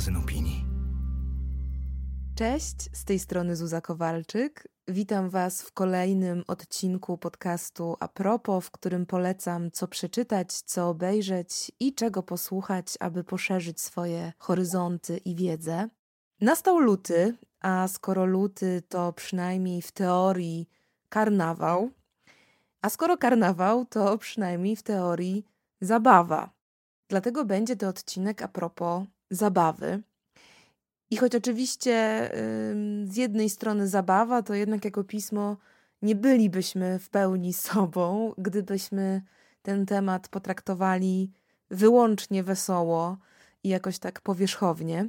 magazyn opinii. Cześć, z tej strony Zuza Kowalczyk. Witam Was w kolejnym odcinku podcastu A propos, w którym polecam, co przeczytać, co obejrzeć i czego posłuchać, aby poszerzyć swoje horyzonty i wiedzę. Nastał luty, a skoro luty, to przynajmniej w teorii karnawał. A skoro karnawał, to przynajmniej w teorii zabawa. Dlatego będzie to odcinek a propos zabawy. I choć oczywiście z jednej strony zabawa, to jednak jako pismo nie bylibyśmy w pełni sobą, gdybyśmy ten temat potraktowali wyłącznie wesoło i jakoś tak powierzchownie.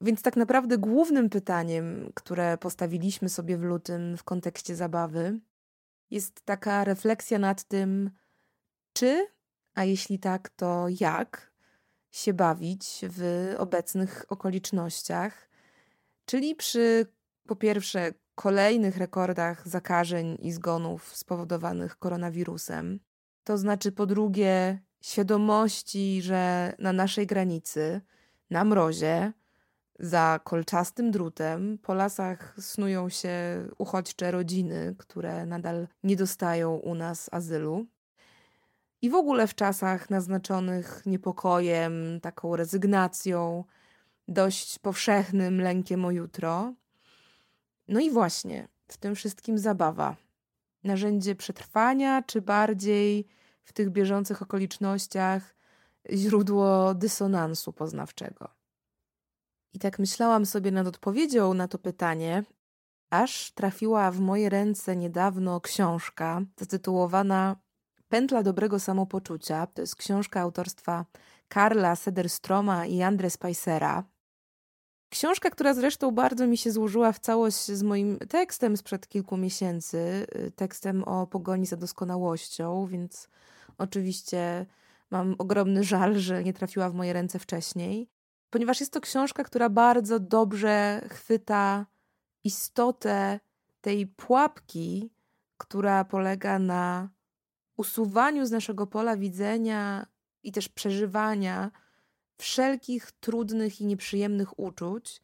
Więc tak naprawdę głównym pytaniem, które postawiliśmy sobie w lutym w kontekście zabawy, jest taka refleksja nad tym, czy, a jeśli tak, to jak się bawić w obecnych okolicznościach, czyli przy po pierwsze kolejnych rekordach zakażeń i zgonów spowodowanych koronawirusem, to znaczy po drugie świadomości, że na naszej granicy, na mrozie, za kolczastym drutem po lasach snują się uchodźcze rodziny, które nadal nie dostają u nas azylu. I w ogóle w czasach naznaczonych niepokojem, taką rezygnacją, dość powszechnym lękiem o jutro. No i właśnie, w tym wszystkim zabawa. Narzędzie przetrwania, czy bardziej w tych bieżących okolicznościach źródło dysonansu poznawczego. I tak myślałam sobie nad odpowiedzią na to pytanie, aż trafiła w moje ręce niedawno książka zatytułowana Pętla dobrego samopoczucia. To jest książka autorstwa Karla Sederstroma i Andre Spicera. Książka, która zresztą bardzo mi się złożyła w całość z moim tekstem sprzed kilku miesięcy, y, tekstem o pogoni za doskonałością, więc oczywiście mam ogromny żal, że nie trafiła w moje ręce wcześniej ponieważ jest to książka, która bardzo dobrze chwyta istotę tej pułapki, która polega na usuwaniu z naszego pola widzenia i też przeżywania wszelkich trudnych i nieprzyjemnych uczuć,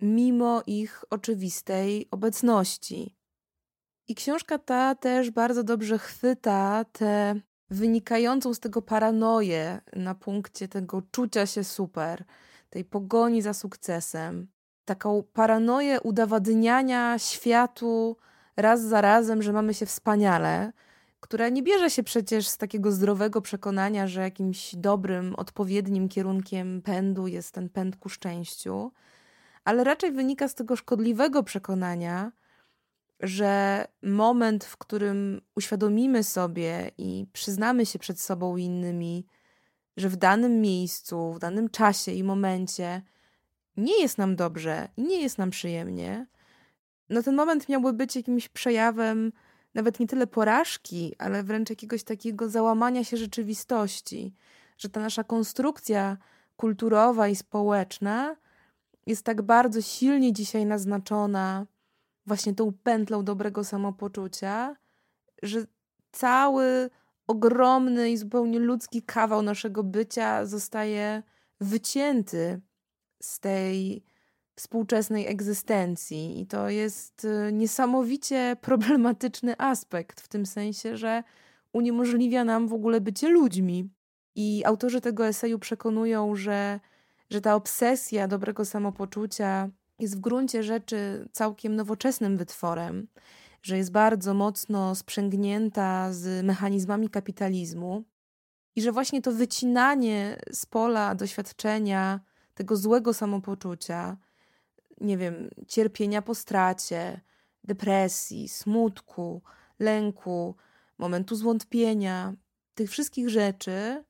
mimo ich oczywistej obecności. I książka ta też bardzo dobrze chwyta tę wynikającą z tego paranoję na punkcie tego czucia się super, tej pogoni za sukcesem, taką paranoję udowadniania światu raz za razem, że mamy się wspaniale, która nie bierze się przecież z takiego zdrowego przekonania, że jakimś dobrym, odpowiednim kierunkiem pędu jest ten pęd ku szczęściu, ale raczej wynika z tego szkodliwego przekonania, że moment, w którym uświadomimy sobie i przyznamy się przed sobą i innymi, że w danym miejscu, w danym czasie i momencie nie jest nam dobrze i nie jest nam przyjemnie, no ten moment miałby być jakimś przejawem nawet nie tyle porażki, ale wręcz jakiegoś takiego załamania się rzeczywistości, że ta nasza konstrukcja kulturowa i społeczna jest tak bardzo silnie dzisiaj naznaczona właśnie tą pętlą dobrego samopoczucia, że cały ogromny i zupełnie ludzki kawał naszego bycia zostaje wycięty z tej współczesnej egzystencji. I to jest y, niesamowicie problematyczny aspekt, w tym sensie, że uniemożliwia nam w ogóle bycie ludźmi. I autorzy tego eseju przekonują, że, że ta obsesja dobrego samopoczucia jest w gruncie rzeczy całkiem nowoczesnym wytworem, że jest bardzo mocno sprzęgnięta z mechanizmami kapitalizmu i że właśnie to wycinanie z pola doświadczenia tego złego samopoczucia, nie wiem, cierpienia po stracie, depresji, smutku, lęku, momentu zwątpienia, tych wszystkich rzeczy,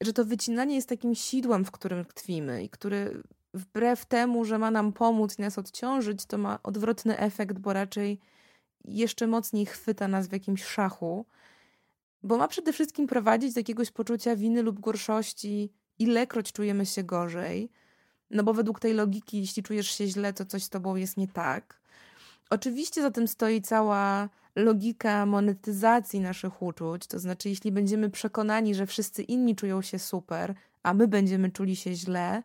że to wycinanie jest takim sidłem, w którym tkwimy i który wbrew temu, że ma nam pomóc i nas odciążyć, to ma odwrotny efekt, bo raczej jeszcze mocniej chwyta nas w jakimś szachu, bo ma przede wszystkim prowadzić do jakiegoś poczucia winy lub gorszości, ilekroć czujemy się gorzej. No bo według tej logiki, jeśli czujesz się źle, to coś z tobą jest nie tak. Oczywiście za tym stoi cała logika monetyzacji naszych uczuć, to znaczy, jeśli będziemy przekonani, że wszyscy inni czują się super, a my będziemy czuli się źle,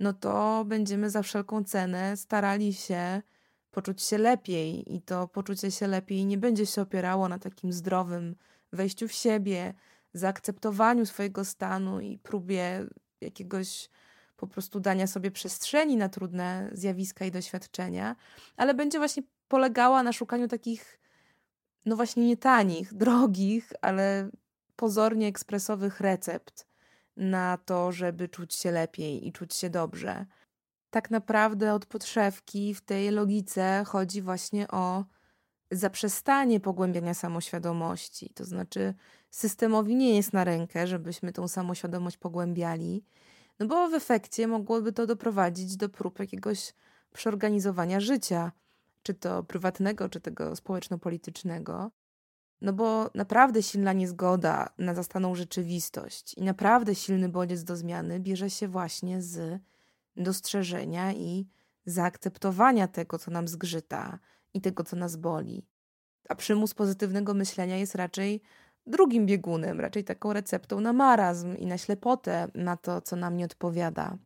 no to będziemy za wszelką cenę starali się poczuć się lepiej i to poczucie się lepiej nie będzie się opierało na takim zdrowym wejściu w siebie, zaakceptowaniu swojego stanu i próbie jakiegoś po prostu dania sobie przestrzeni na trudne zjawiska i doświadczenia, ale będzie właśnie polegała na szukaniu takich, no właśnie nie tanich, drogich, ale pozornie ekspresowych recept na to, żeby czuć się lepiej i czuć się dobrze. Tak naprawdę od podszewki w tej logice chodzi właśnie o zaprzestanie pogłębiania samoświadomości. To znaczy, systemowi nie jest na rękę, żebyśmy tą samoświadomość pogłębiali, no bo w efekcie mogłoby to doprowadzić do prób jakiegoś przeorganizowania życia, czy to prywatnego, czy tego społeczno-politycznego. No bo naprawdę silna niezgoda na zastaną rzeczywistość i naprawdę silny bodziec do zmiany bierze się właśnie z dostrzeżenia i zaakceptowania tego, co nam zgrzyta i tego, co nas boli. A przymus pozytywnego myślenia jest raczej drugim biegunem, raczej taką receptą na marazm i na ślepotę, na to, co nam nie odpowiada.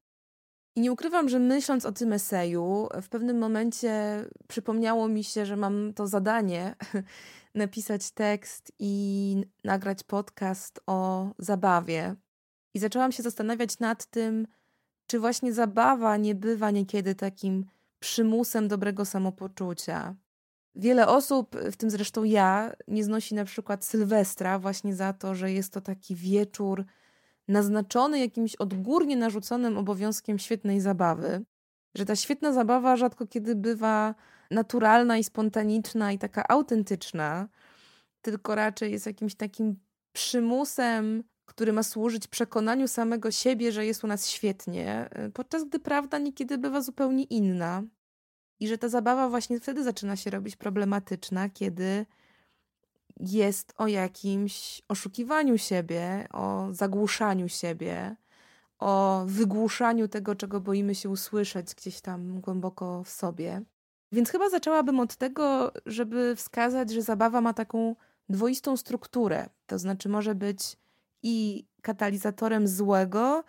I nie ukrywam, że myśląc o tym eseju, w pewnym momencie przypomniało mi się, że mam to zadanie napisać tekst i nagrać podcast o zabawie. I zaczęłam się zastanawiać nad tym, czy właśnie zabawa nie bywa niekiedy takim przymusem dobrego samopoczucia. Wiele osób, w tym zresztą ja, nie znosi na przykład Sylwestra właśnie za to, że jest to taki wieczór naznaczony jakimś odgórnie narzuconym obowiązkiem świetnej zabawy, że ta świetna zabawa rzadko kiedy bywa naturalna i spontaniczna i taka autentyczna, tylko raczej jest jakimś takim przymusem, który ma służyć przekonaniu samego siebie, że jest u nas świetnie, podczas gdy prawda niekiedy bywa zupełnie inna. I że ta zabawa właśnie wtedy zaczyna się robić problematyczna, kiedy jest o jakimś oszukiwaniu siebie, o zagłuszaniu siebie, o wygłuszaniu tego, czego boimy się usłyszeć gdzieś tam głęboko w sobie. Więc chyba zaczęłabym od tego, żeby wskazać, że zabawa ma taką dwoistą strukturę. To znaczy, może być i katalizatorem złego,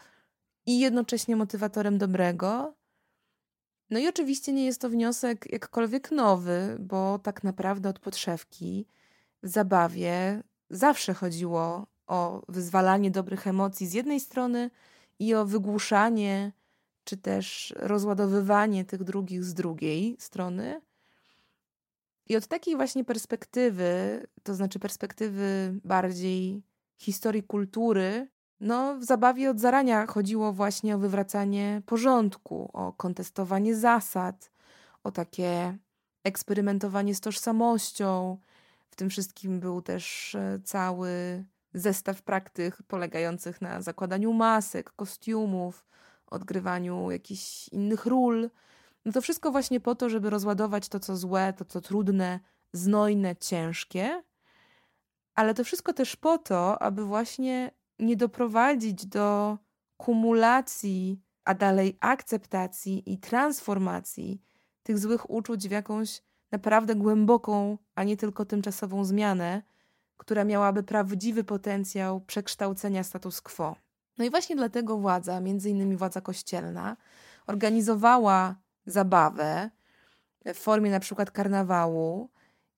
i jednocześnie motywatorem dobrego. No i oczywiście nie jest to wniosek jakkolwiek nowy, bo tak naprawdę od podszewki w zabawie zawsze chodziło o wyzwalanie dobrych emocji z jednej strony i o wygłuszanie czy też rozładowywanie tych drugich z drugiej strony. I od takiej właśnie perspektywy, to znaczy perspektywy bardziej historii kultury, no w zabawie od zarania chodziło właśnie o wywracanie porządku, o kontestowanie zasad, o takie eksperymentowanie z tożsamością, w tym wszystkim był też e, cały zestaw praktyk polegających na zakładaniu masek, kostiumów, odgrywaniu jakichś innych ról. No to wszystko właśnie po to, żeby rozładować to, co złe, to, co trudne, znojne, ciężkie. Ale to wszystko też po to, aby właśnie nie doprowadzić do kumulacji, a dalej akceptacji i transformacji tych złych uczuć w jakąś naprawdę głęboką, a nie tylko tymczasową zmianę, która miałaby prawdziwy potencjał przekształcenia status quo. No i właśnie dlatego władza, między innymi władza kościelna, organizowała zabawę w formie na przykład karnawału,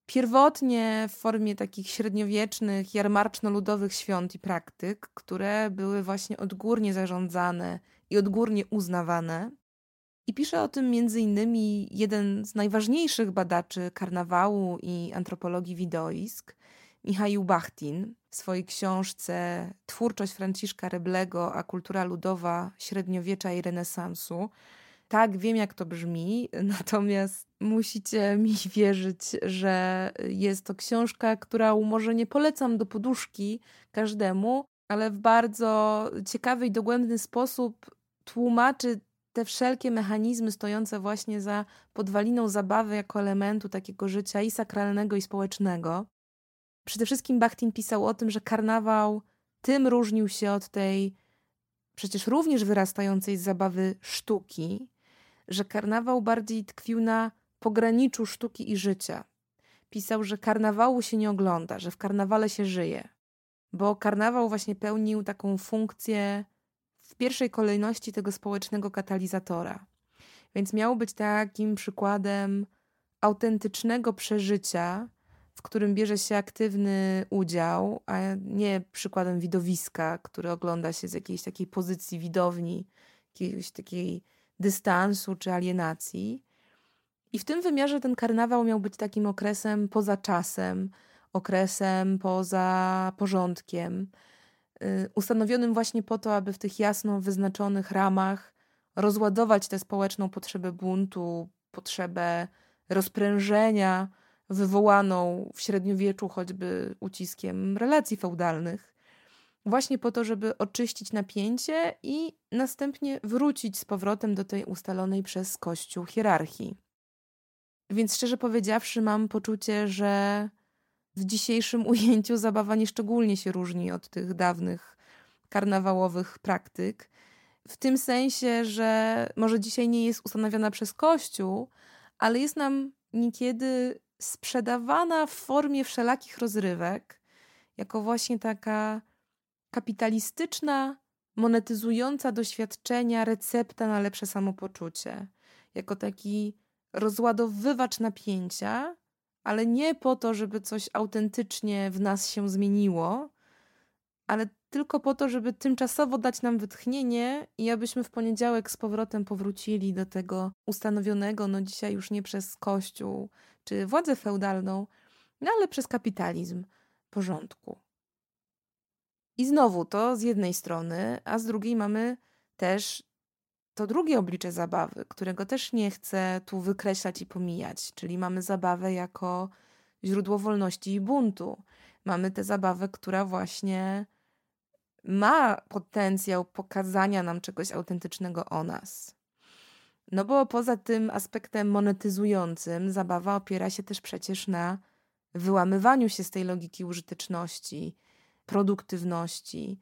pierwotnie w formie takich średniowiecznych, jarmarczno-ludowych świąt i praktyk, które były właśnie odgórnie zarządzane i odgórnie uznawane. I pisze o tym innymi jeden z najważniejszych badaczy karnawału i antropologii widoisk, Michał Bachtin, w swojej książce Twórczość Franciszka Reblego, a kultura ludowa średniowiecza i renesansu. Tak, wiem jak to brzmi, natomiast musicie mi wierzyć, że jest to książka, która może nie polecam do poduszki każdemu, ale w bardzo ciekawy i dogłębny sposób tłumaczy te wszelkie mechanizmy stojące właśnie za podwaliną zabawy jako elementu takiego życia i sakralnego, i społecznego. Przede wszystkim Bachtin pisał o tym, że karnawał tym różnił się od tej przecież również wyrastającej z zabawy sztuki, że karnawał bardziej tkwił na pograniczu sztuki i życia. Pisał, że karnawału się nie ogląda, że w karnawale się żyje, bo karnawał właśnie pełnił taką funkcję w pierwszej kolejności tego społecznego katalizatora. Więc miał być takim przykładem autentycznego przeżycia, w którym bierze się aktywny udział, a nie przykładem widowiska, który ogląda się z jakiejś takiej pozycji widowni, jakiegoś takiej dystansu czy alienacji. I w tym wymiarze ten karnawał miał być takim okresem poza czasem, okresem poza porządkiem, y, ustanowionym właśnie po to, aby w tych jasno wyznaczonych ramach rozładować tę społeczną potrzebę buntu, potrzebę rozprężenia wywołaną w średniowieczu choćby uciskiem relacji feudalnych, właśnie po to, żeby oczyścić napięcie i następnie wrócić z powrotem do tej ustalonej przez Kościół hierarchii. Więc szczerze powiedziawszy, mam poczucie, że w dzisiejszym ujęciu zabawa nieszczególnie się różni od tych dawnych karnawałowych praktyk. W tym sensie, że może dzisiaj nie jest ustanowiona przez Kościół, ale jest nam niekiedy sprzedawana w formie wszelakich rozrywek, jako właśnie taka kapitalistyczna, monetyzująca doświadczenia recepta na lepsze samopoczucie, jako taki rozładowywacz napięcia, ale nie po to, żeby coś autentycznie w nas się zmieniło, ale tylko po to, żeby tymczasowo dać nam wytchnienie i abyśmy w poniedziałek z powrotem powrócili do tego ustanowionego, no dzisiaj już nie przez Kościół czy władzę feudalną, no ale przez kapitalizm porządku. I znowu to z jednej strony, a z drugiej mamy też to drugie oblicze zabawy, którego też nie chcę tu wykreślać i pomijać, czyli mamy zabawę jako źródło wolności i buntu. Mamy tę zabawę, która właśnie ma potencjał pokazania nam czegoś autentycznego o nas. No bo poza tym aspektem monetyzującym, zabawa opiera się też przecież na wyłamywaniu się z tej logiki użyteczności, produktywności.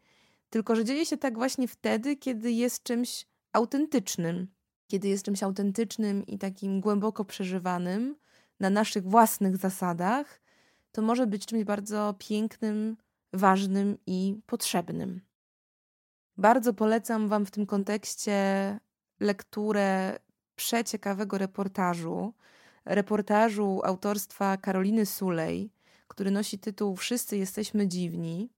Tylko, że dzieje się tak właśnie wtedy, kiedy jest czymś autentycznym. Kiedy jest czymś autentycznym i takim głęboko przeżywanym na naszych własnych zasadach, to może być czymś bardzo pięknym, ważnym i potrzebnym. Bardzo polecam Wam w tym kontekście lekturę przeciekawego reportażu, reportażu autorstwa Karoliny Sulej, który nosi tytuł Wszyscy jesteśmy dziwni.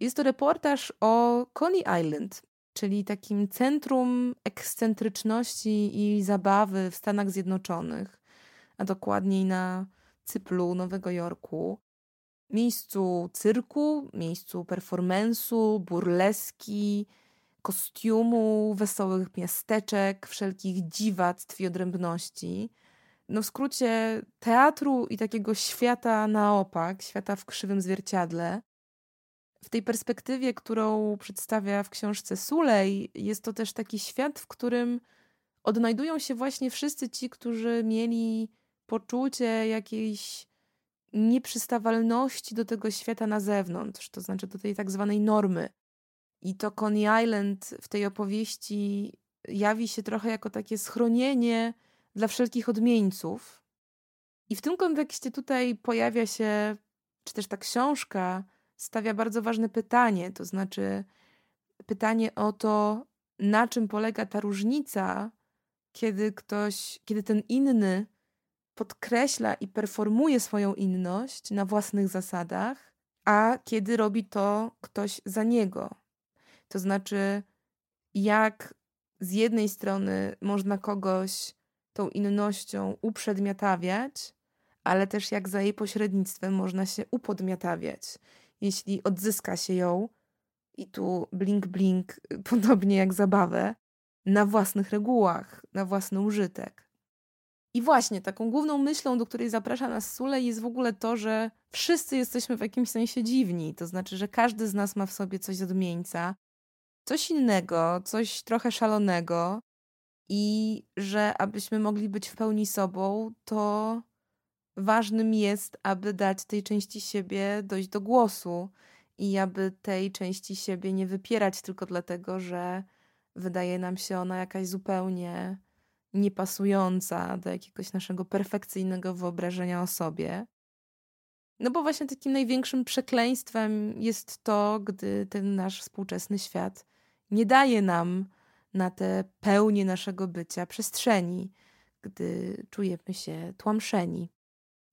Jest to reportaż o Coney Island, czyli takim centrum ekscentryczności i zabawy w Stanach Zjednoczonych, a dokładniej na Cyplu, Nowego Jorku. Miejscu cyrku, miejscu performensu, burleski, kostiumu, wesołych miasteczek, wszelkich dziwactw i odrębności. No w skrócie teatru i takiego świata na opak, świata w krzywym zwierciadle. W tej perspektywie, którą przedstawia w książce Sulej, jest to też taki świat, w którym odnajdują się właśnie wszyscy ci, którzy mieli poczucie jakiejś nieprzystawalności do tego świata na zewnątrz, to znaczy do tej tak zwanej normy. I to Coney Island w tej opowieści jawi się trochę jako takie schronienie dla wszelkich odmieńców. I w tym kontekście tutaj pojawia się, czy też ta książka stawia bardzo ważne pytanie, to znaczy pytanie o to, na czym polega ta różnica, kiedy ktoś, kiedy ten inny podkreśla i performuje swoją inność na własnych zasadach, a kiedy robi to ktoś za niego. To znaczy, jak z jednej strony można kogoś tą innością uprzedmiotawiać, ale też jak za jej pośrednictwem można się upodmiotawiać, jeśli odzyska się ją i tu blink blink, podobnie jak zabawę, na własnych regułach, na własny użytek. I właśnie taką główną myślą, do której zaprasza nas Sule, jest w ogóle to, że wszyscy jesteśmy w jakimś sensie dziwni. To znaczy, że każdy z nas ma w sobie coś odmieńca, coś innego, coś trochę szalonego, i że abyśmy mogli być w pełni sobą, to ważnym jest, aby dać tej części siebie dojść do głosu i aby tej części siebie nie wypierać tylko dlatego, że wydaje nam się ona jakaś zupełnie niepasująca do jakiegoś naszego perfekcyjnego wyobrażenia o sobie. No bo właśnie takim największym przekleństwem jest to, gdy ten nasz współczesny świat nie daje nam na te pełnię naszego bycia przestrzeni, gdy czujemy się tłamszeni.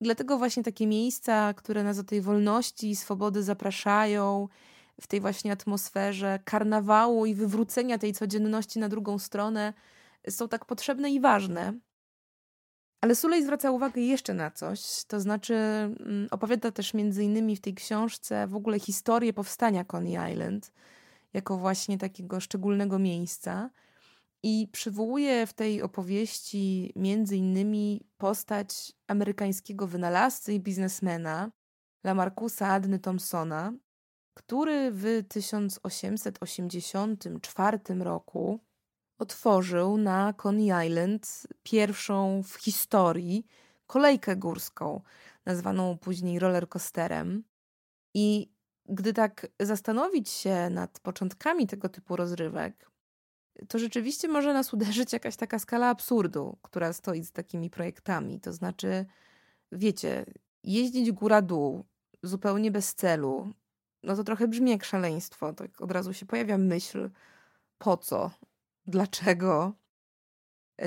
Dlatego właśnie takie miejsca, które nas do tej wolności i swobody zapraszają, w tej właśnie atmosferze karnawału i wywrócenia tej codzienności na drugą stronę, są tak potrzebne i ważne. Ale Sulej zwraca uwagę jeszcze na coś, to znaczy mm, opowiada też między innymi w tej książce w ogóle historię powstania Coney Island jako właśnie takiego szczególnego miejsca i przywołuje w tej opowieści między innymi postać amerykańskiego wynalazcy i biznesmena Lamarcusa Adny Thompsona, który w 1884 roku otworzył na Coney Island pierwszą w historii kolejkę górską, nazwaną później rollercoasterem. I gdy tak zastanowić się nad początkami tego typu rozrywek, to rzeczywiście może nas uderzyć jakaś taka skala absurdu, która stoi z takimi projektami. To znaczy, wiecie, jeździć góra-dół zupełnie bez celu, no to trochę brzmi jak szaleństwo. Tak od razu się pojawia myśl, po co, dlaczego.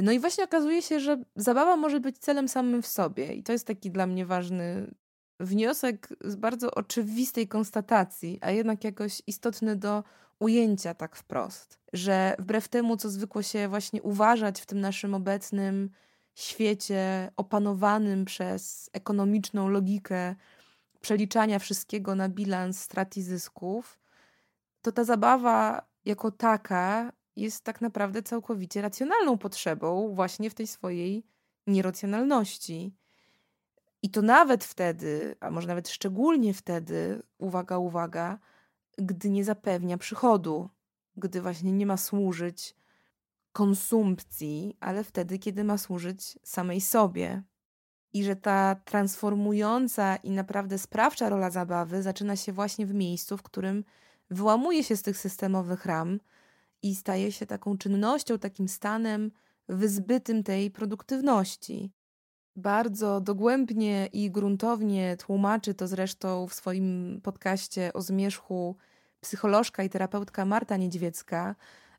No i właśnie okazuje się, że zabawa może być celem samym w sobie. I to jest taki dla mnie ważny wniosek z bardzo oczywistej konstatacji, a jednak jakoś istotny do ujęcia tak wprost. Że wbrew temu, co zwykło się właśnie uważać w tym naszym obecnym świecie opanowanym przez ekonomiczną logikę przeliczania wszystkiego na bilans strat i zysków, to ta zabawa jako taka jest tak naprawdę całkowicie racjonalną potrzebą właśnie w tej swojej nieracjonalności. I to nawet wtedy, a może nawet szczególnie wtedy, uwaga, uwaga, gdy nie zapewnia przychodu, gdy właśnie nie ma służyć konsumpcji, ale wtedy, kiedy ma służyć samej sobie. I że ta transformująca i naprawdę sprawcza rola zabawy zaczyna się właśnie w miejscu, w którym wyłamuje się z tych systemowych ram i staje się taką czynnością, takim stanem wyzbytym tej produktywności. Bardzo dogłębnie i gruntownie tłumaczy to zresztą w swoim podcaście o zmierzchu psycholożka i terapeutka Marta Niedźwiecka.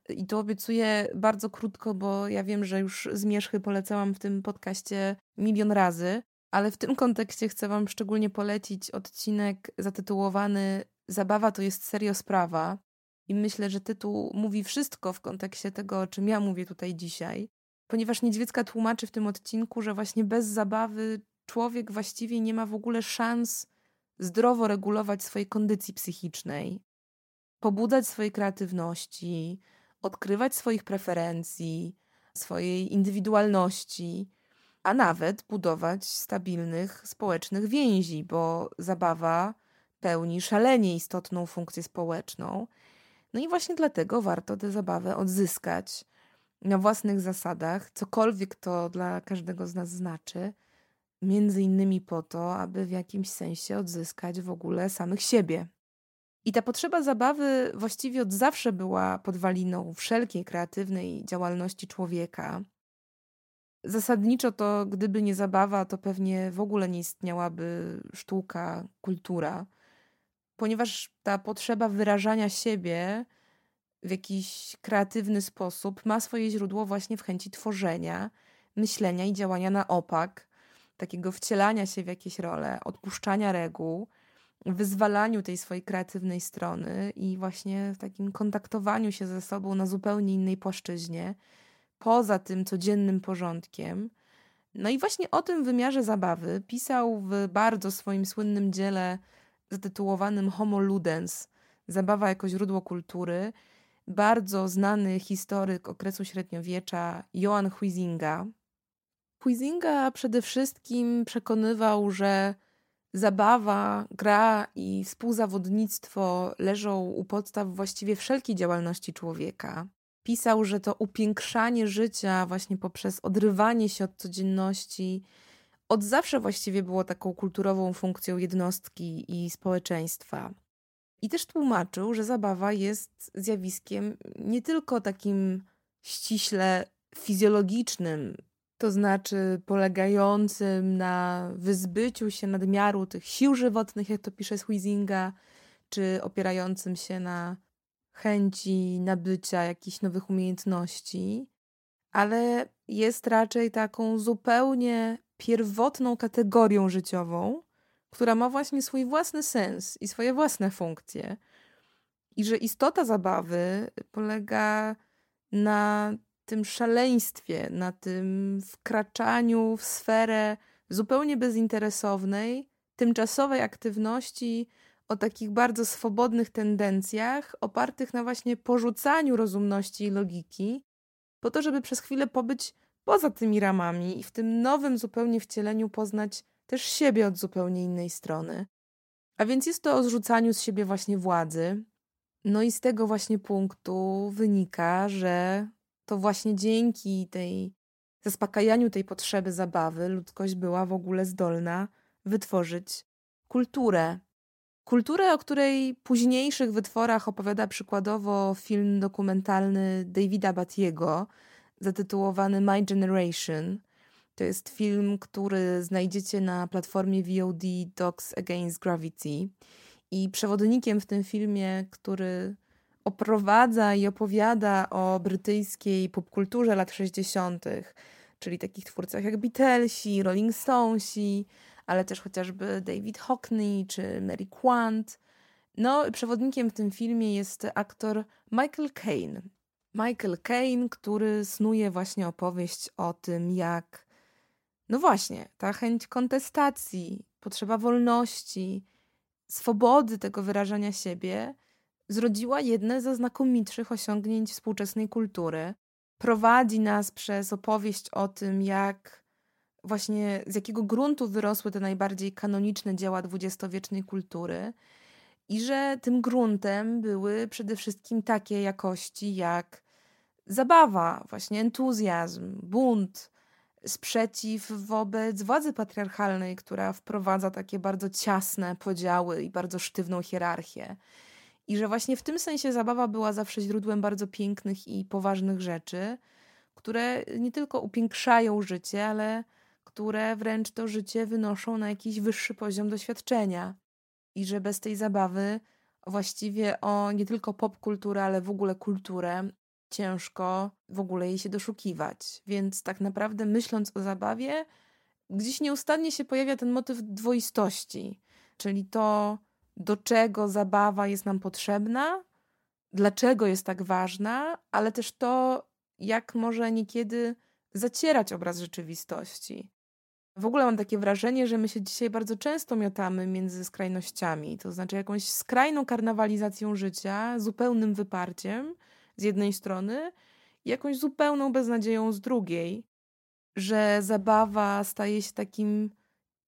I to obiecuję bardzo krótko, bo ja wiem, że już zmierzchy polecałam w tym podcaście milion razy, ale w tym kontekście chcę Wam szczególnie polecić odcinek zatytułowany Zabawa to jest serio sprawa. I myślę, że tytuł mówi wszystko w kontekście tego, o czym ja mówię tutaj dzisiaj, ponieważ Niedźwiecka tłumaczy w tym odcinku, że właśnie bez zabawy człowiek właściwie nie ma w ogóle szans zdrowo regulować swojej kondycji psychicznej, pobudzać swojej kreatywności, odkrywać swoich preferencji, swojej indywidualności, a nawet budować stabilnych społecznych więzi, bo zabawa pełni szalenie istotną funkcję społeczną. No i właśnie dlatego warto tę zabawę odzyskać na własnych zasadach, cokolwiek to dla każdego z nas znaczy, między innymi po to, aby w jakimś sensie odzyskać w ogóle samych siebie. I ta potrzeba zabawy właściwie od zawsze była podwaliną wszelkiej kreatywnej działalności człowieka. Zasadniczo to, gdyby nie zabawa, to pewnie w ogóle nie istniałaby sztuka, kultura, ponieważ ta potrzeba wyrażania siebie w jakiś kreatywny sposób ma swoje źródło właśnie w chęci tworzenia, myślenia i działania na opak, takiego wcielania się w jakieś role, odpuszczania reguł, wyzwalaniu tej swojej kreatywnej strony i właśnie w takim kontaktowaniu się ze sobą na zupełnie innej płaszczyźnie, poza tym codziennym porządkiem. No i właśnie o tym wymiarze zabawy pisał w bardzo swoim słynnym dziele zatytułowanym Homo Ludens Zabawa jako źródło kultury bardzo znany historyk okresu średniowiecza Johann Huizinga. Huizinga przede wszystkim przekonywał, że zabawa, gra i współzawodnictwo leżą u podstaw właściwie wszelkiej działalności człowieka. Pisał, że to upiększanie życia właśnie poprzez odrywanie się od codzienności od zawsze właściwie było taką kulturową funkcją jednostki i społeczeństwa. I też tłumaczył, że zabawa jest zjawiskiem nie tylko takim ściśle fizjologicznym, to znaczy polegającym na wyzbyciu się nadmiaru tych sił żywotnych, jak to pisze Huizinga, czy opierającym się na chęci nabycia jakichś nowych umiejętności, ale jest raczej taką zupełnie pierwotną kategorią życiową, która ma właśnie swój własny sens i swoje własne funkcje. I że istota zabawy polega na tym szaleństwie, na tym wkraczaniu w sferę zupełnie bezinteresownej, tymczasowej aktywności o takich bardzo swobodnych tendencjach, opartych na właśnie porzucaniu rozumności i logiki, po to, żeby przez chwilę pobyć poza tymi ramami i w tym nowym zupełnie wcieleniu poznać też siebie od zupełnie innej strony. A więc jest to o zrzucaniu z siebie właśnie władzy. No i z tego właśnie punktu wynika, że to właśnie dzięki tej zaspokajaniu tej potrzeby zabawy ludzkość była w ogóle zdolna wytworzyć kulturę. Kulturę, o której późniejszych wytworach opowiada przykładowo film dokumentalny Davida Batiego zatytułowany My Generation. To jest film, który znajdziecie na platformie VOD Dogs Against Gravity. I przewodnikiem w tym filmie, który oprowadza i opowiada o brytyjskiej popkulturze lat 60., czyli takich twórcach jak Beatlesi, Rolling Stonesi, ale też chociażby David Hockney czy Mary Quant. No, przewodnikiem w tym filmie jest aktor Michael Caine. Michael Caine, który snuje właśnie opowieść o tym, jak, no właśnie, ta chęć kontestacji, potrzeba wolności, swobody tego wyrażania siebie zrodziła jedne ze znakomitszych osiągnięć współczesnej kultury. Prowadzi nas przez opowieść o tym, jak właśnie z jakiego gruntu wyrosły te najbardziej kanoniczne dzieła dwudziestowiecznej kultury i że tym gruntem były przede wszystkim takie jakości jak zabawa, właśnie entuzjazm, bunt, sprzeciw wobec władzy patriarchalnej, która wprowadza takie bardzo ciasne podziały i bardzo sztywną hierarchię. I że właśnie w tym sensie zabawa była zawsze źródłem bardzo pięknych i poważnych rzeczy, które nie tylko upiększają życie, ale które wręcz to życie wynoszą na jakiś wyższy poziom doświadczenia. I że bez tej zabawy właściwie o nie tylko popkulturę, ale w ogóle kulturę ciężko w ogóle jej się doszukiwać. Więc tak naprawdę myśląc o zabawie, gdzieś nieustannie się pojawia ten motyw dwoistości, czyli to, do czego zabawa jest nam potrzebna, dlaczego jest tak ważna, ale też to, jak może niekiedy zacierać obraz rzeczywistości. W ogóle mam takie wrażenie, że my się dzisiaj bardzo często miotamy między skrajnościami, to znaczy jakąś skrajną karnawalizacją życia, zupełnym wyparciem z jednej strony, i jakąś zupełną beznadzieją z drugiej, że zabawa staje się takim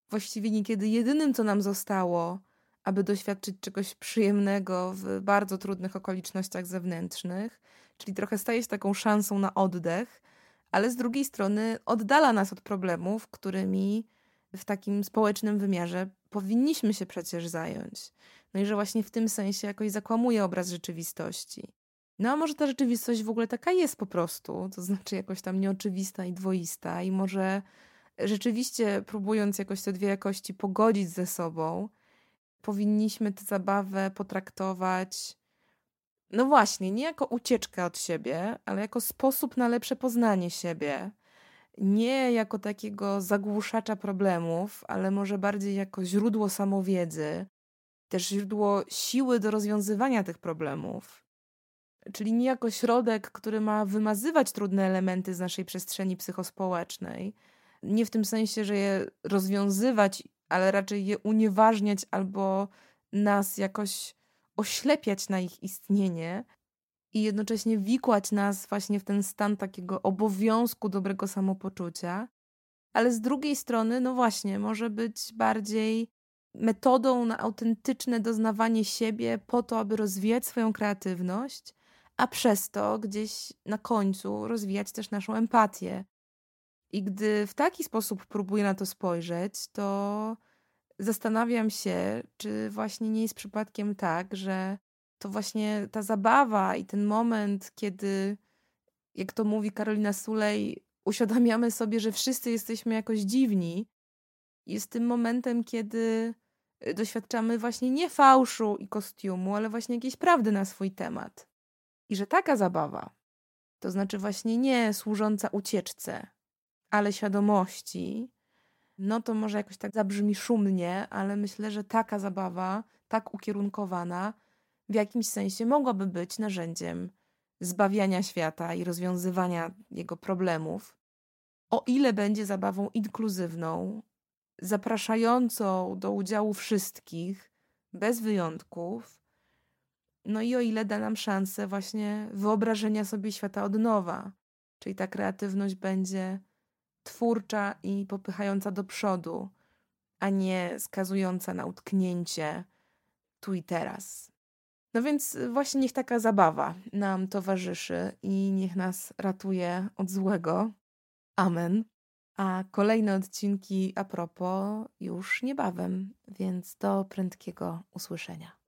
właściwie niekiedy jedynym, co nam zostało, aby doświadczyć czegoś przyjemnego w bardzo trudnych okolicznościach zewnętrznych, czyli trochę staje się taką szansą na oddech, ale z drugiej strony oddala nas od problemów, którymi w takim społecznym wymiarze powinniśmy się przecież zająć. No i że właśnie w tym sensie jakoś zakłamuje obraz rzeczywistości. No a może ta rzeczywistość w ogóle taka jest po prostu, to znaczy jakoś tam nieoczywista i dwoista, i może rzeczywiście próbując jakoś te dwie jakości pogodzić ze sobą, powinniśmy tę zabawę potraktować no właśnie, nie jako ucieczkę od siebie, ale jako sposób na lepsze poznanie siebie. Nie jako takiego zagłuszacza problemów, ale może bardziej jako źródło samowiedzy, też źródło siły do rozwiązywania tych problemów. Czyli nie jako środek, który ma wymazywać trudne elementy z naszej przestrzeni psychospołecznej. Nie w tym sensie, że je rozwiązywać, ale raczej je unieważniać albo nas jakoś oślepiać na ich istnienie i jednocześnie wikłać nas właśnie w ten stan takiego obowiązku dobrego samopoczucia, ale z drugiej strony, no właśnie, może być bardziej metodą na autentyczne doznawanie siebie po to, aby rozwijać swoją kreatywność, a przez to gdzieś na końcu rozwijać też naszą empatię. I gdy w taki sposób próbuję na to spojrzeć, to zastanawiam się, czy właśnie nie jest przypadkiem tak, że to właśnie ta zabawa i ten moment, kiedy, jak to mówi Karolina Sulej, uświadamiamy sobie, że wszyscy jesteśmy jakoś dziwni, jest tym momentem, kiedy doświadczamy właśnie nie fałszu i kostiumu, ale właśnie jakiejś prawdy na swój temat. I że taka zabawa, to znaczy właśnie nie służąca ucieczce, ale świadomości, no to może jakoś tak zabrzmi szumnie, ale myślę, że taka zabawa, tak ukierunkowana, w jakimś sensie mogłaby być narzędziem zbawiania świata i rozwiązywania jego problemów, o ile będzie zabawą inkluzywną, zapraszającą do udziału wszystkich, bez wyjątków, no i o ile da nam szansę właśnie wyobrażenia sobie świata od nowa, czyli ta kreatywność będzie twórcza i popychająca do przodu, a nie skazująca na utknięcie tu i teraz. No więc właśnie niech taka zabawa nam towarzyszy i niech nas ratuje od złego. Amen. A kolejne odcinki a propos już niebawem, więc do prędkiego usłyszenia.